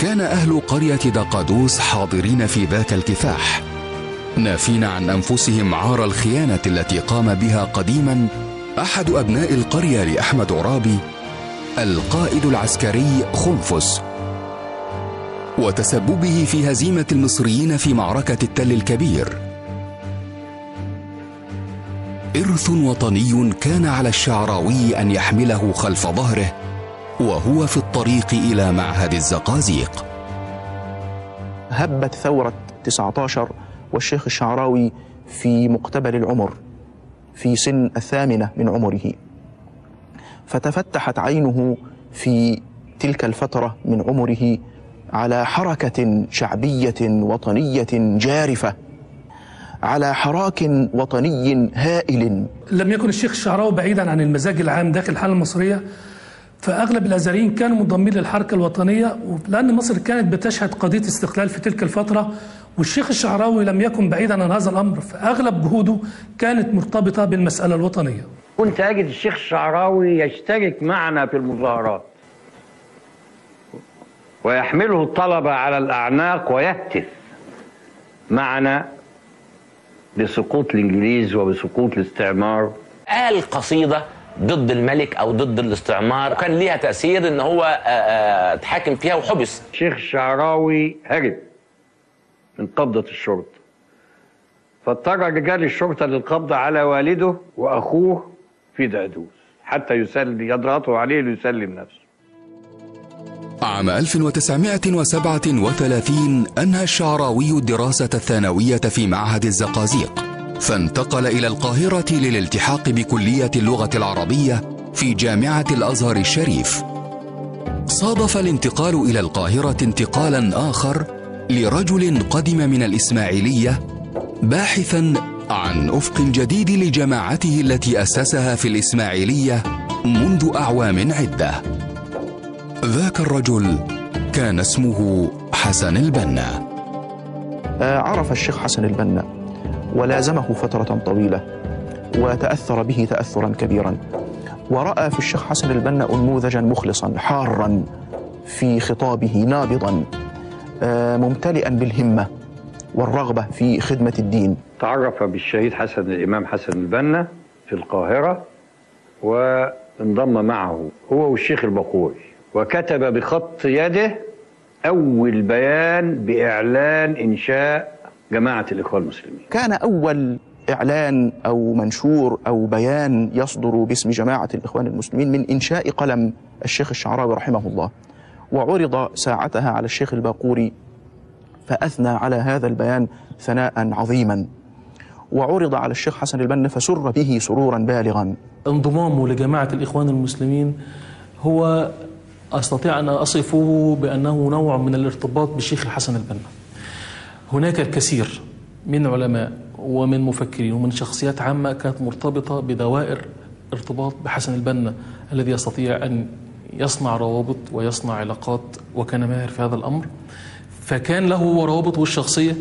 كان أهل قرية دقادوس حاضرين في ذاك الكفاح نافين عن أنفسهم عار الخيانة التي قام بها قديما أحد أبناء القرية لأحمد عرابي القائد العسكري خنفس. وتسببه في هزيمة المصريين في معركة التل الكبير. إرث وطني كان على الشعراوي أن يحمله خلف ظهره وهو في الطريق إلى معهد الزقازيق. هبت ثورة 19 والشيخ الشعراوي في مقتبل العمر في سن الثامنة من عمره. فتفتحت عينه في تلك الفترة من عمره على حركة شعبية وطنية جارفة على حراك وطني هائل. لم يكن الشيخ الشعراوي بعيدا عن المزاج العام داخل الحالة المصرية فأغلب الازهريين كانوا منضمين للحركة الوطنية لأن مصر كانت بتشهد قضية استقلال في تلك الفترة والشيخ الشعراوي لم يكن بعيدا عن هذا الأمر فأغلب جهوده كانت مرتبطة بالمسألة الوطنية. كنت أجد الشيخ الشعراوي يشترك معنا في المظاهرات ويحمله الطلبة على الأعناق ويهتف معنا بسقوط الإنجليز وبسقوط الاستعمار قال قصيدة ضد الملك أو ضد الاستعمار وكان ليها تأثير إن هو آه، آه، اتحاكم فيها وحبس. الشيخ الشعراوي هرب من قبضة الشرطة. فاضطر رجال الشرطة للقبض على والده وأخوه في دقدوس حتى يسلم يضغطوا عليه ليسلم نفسه. عام 1937 أنهى الشعراوي الدراسة الثانوية في معهد الزقازيق. فانتقل إلى القاهرة للالتحاق بكلية اللغة العربية في جامعة الأزهر الشريف. صادف الانتقال إلى القاهرة انتقالا آخر لرجل قدم من الإسماعيلية باحثا عن أفق جديد لجماعته التي أسسها في الإسماعيلية منذ أعوام عدة. ذاك الرجل كان اسمه حسن البنا. آه، عرف الشيخ حسن البنا. ولازمه فترة طويلة وتأثر به تأثرا كبيرا. ورأى في الشيخ حسن البنا أنموذجا مخلصا حارا في خطابه نابضا آه، ممتلئا بالهمة والرغبة في خدمة الدين. تعرف بالشهيد حسن الإمام حسن البنا في القاهرة وانضم معه هو والشيخ البقوري وكتب بخط يده أول بيان بإعلان إنشاء جماعة الإخوان المسلمين. كان أول إعلان أو منشور أو بيان يصدر باسم جماعة الإخوان المسلمين من إنشاء قلم الشيخ الشعراوي رحمه الله وعرض ساعتها على الشيخ الباقوري فأثنى على هذا البيان ثناء عظيما. وعرض على الشيخ حسن البنا فسر به سرورا بالغا. انضمامه لجماعة الإخوان المسلمين هو أستطيع أن أصفه بأنه نوع من الارتباط بالشيخ الحسن البنا. هناك الكثير من علماء ومن مفكرين ومن شخصيات عامة كانت مرتبطة بدوائر ارتباط بحسن البنا الذي يستطيع أن يصنع روابط ويصنع علاقات وكان ماهر في هذا الأمر. فكان له روابطه الشخصية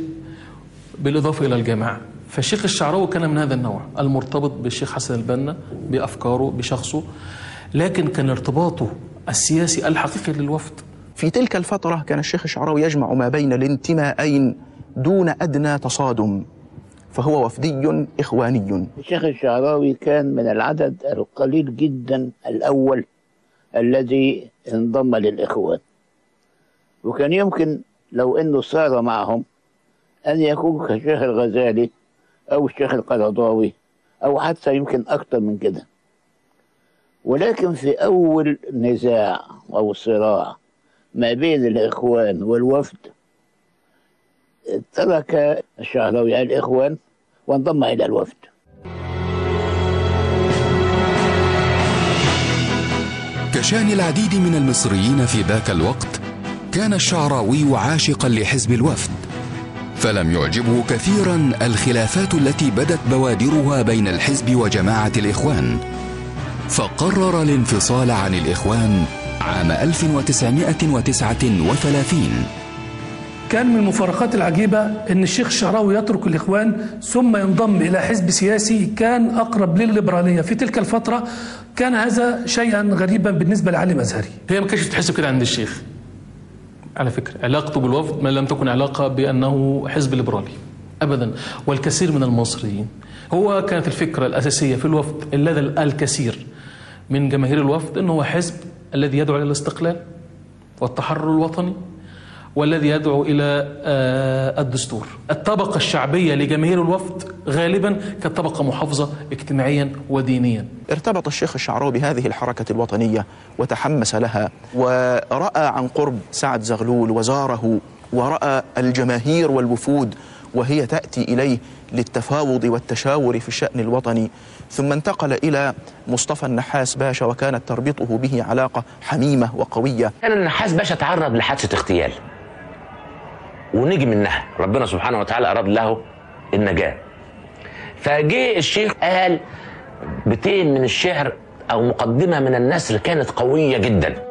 بالإضافة إلى الجامعة فالشيخ الشعراوي كان من هذا النوع المرتبط بالشيخ حسن البنا بأفكاره بشخصه. لكن كان ارتباطه السياسي الحقيقي للوفد. في تلك الفترة كان الشيخ الشعراوي يجمع ما بين الانتمائين دون أدنى تصادم فهو وفدي إخواني. الشيخ الشعراوي كان من العدد القليل جدا الأول الذي انضم للإخوان. وكان يمكن لو إنه صار معهم أن يكون كالشيخ الغزالي أو الشيخ القرضاوي أو حتى يمكن أكثر من كده. ولكن في أول نزاع أو صراع ما بين الإخوان والوفد ترك الشعراوي الإخوان وانضم إلى الوفد. كشان العديد من المصريين في ذاك الوقت كان الشعراوي عاشقا لحزب الوفد فلم يعجبه كثيرا الخلافات التي بدت بوادرها بين الحزب وجماعة الإخوان فقرر الانفصال عن الإخوان عام 1939 كان من المفارقات العجيبة أن الشيخ الشعراوي يترك الإخوان ثم ينضم إلى حزب سياسي كان أقرب للليبرالية. في تلك الفترة كان هذا شيئا غريبا بالنسبة لعالم أزهري هي ما كانتش تحسب كده عند الشيخ؟ على فكرة علاقته بالوفد ما لم تكن علاقة بأنه حزب ليبرالي. أبدا. والكثير من المصريين هو كانت الفكرة الأساسية في الوفد الذي الكثير من جماهير الوفد أنه هو حزب الذي يدعو إلى الاستقلال والتحرر الوطني. والذي يدعو إلى آه، الدستور. الطبقة الشعبية لجماهير الوفد غالبا كانت طبقة محافظة اجتماعيا ودينيا. ارتبط الشيخ الشعراوي بهذه الحركة الوطنية وتحمس لها ورأى عن قرب سعد زغلول وزاره ورأى الجماهير والوفود وهي تأتي إليه للتفاوض والتشاور في الشأن الوطني. ثم انتقل إلى مصطفى النحاس باشا وكانت تربطه به علاقة حميمة وقوية. كان النحاس باشا تعرض لحادثة اغتيال. ونجي منها. ربنا سبحانه وتعالى أراد له النجاة. فجه الشيخ قال بيتين من الشعر أو مقدمة من النثر كانت قوية جدا.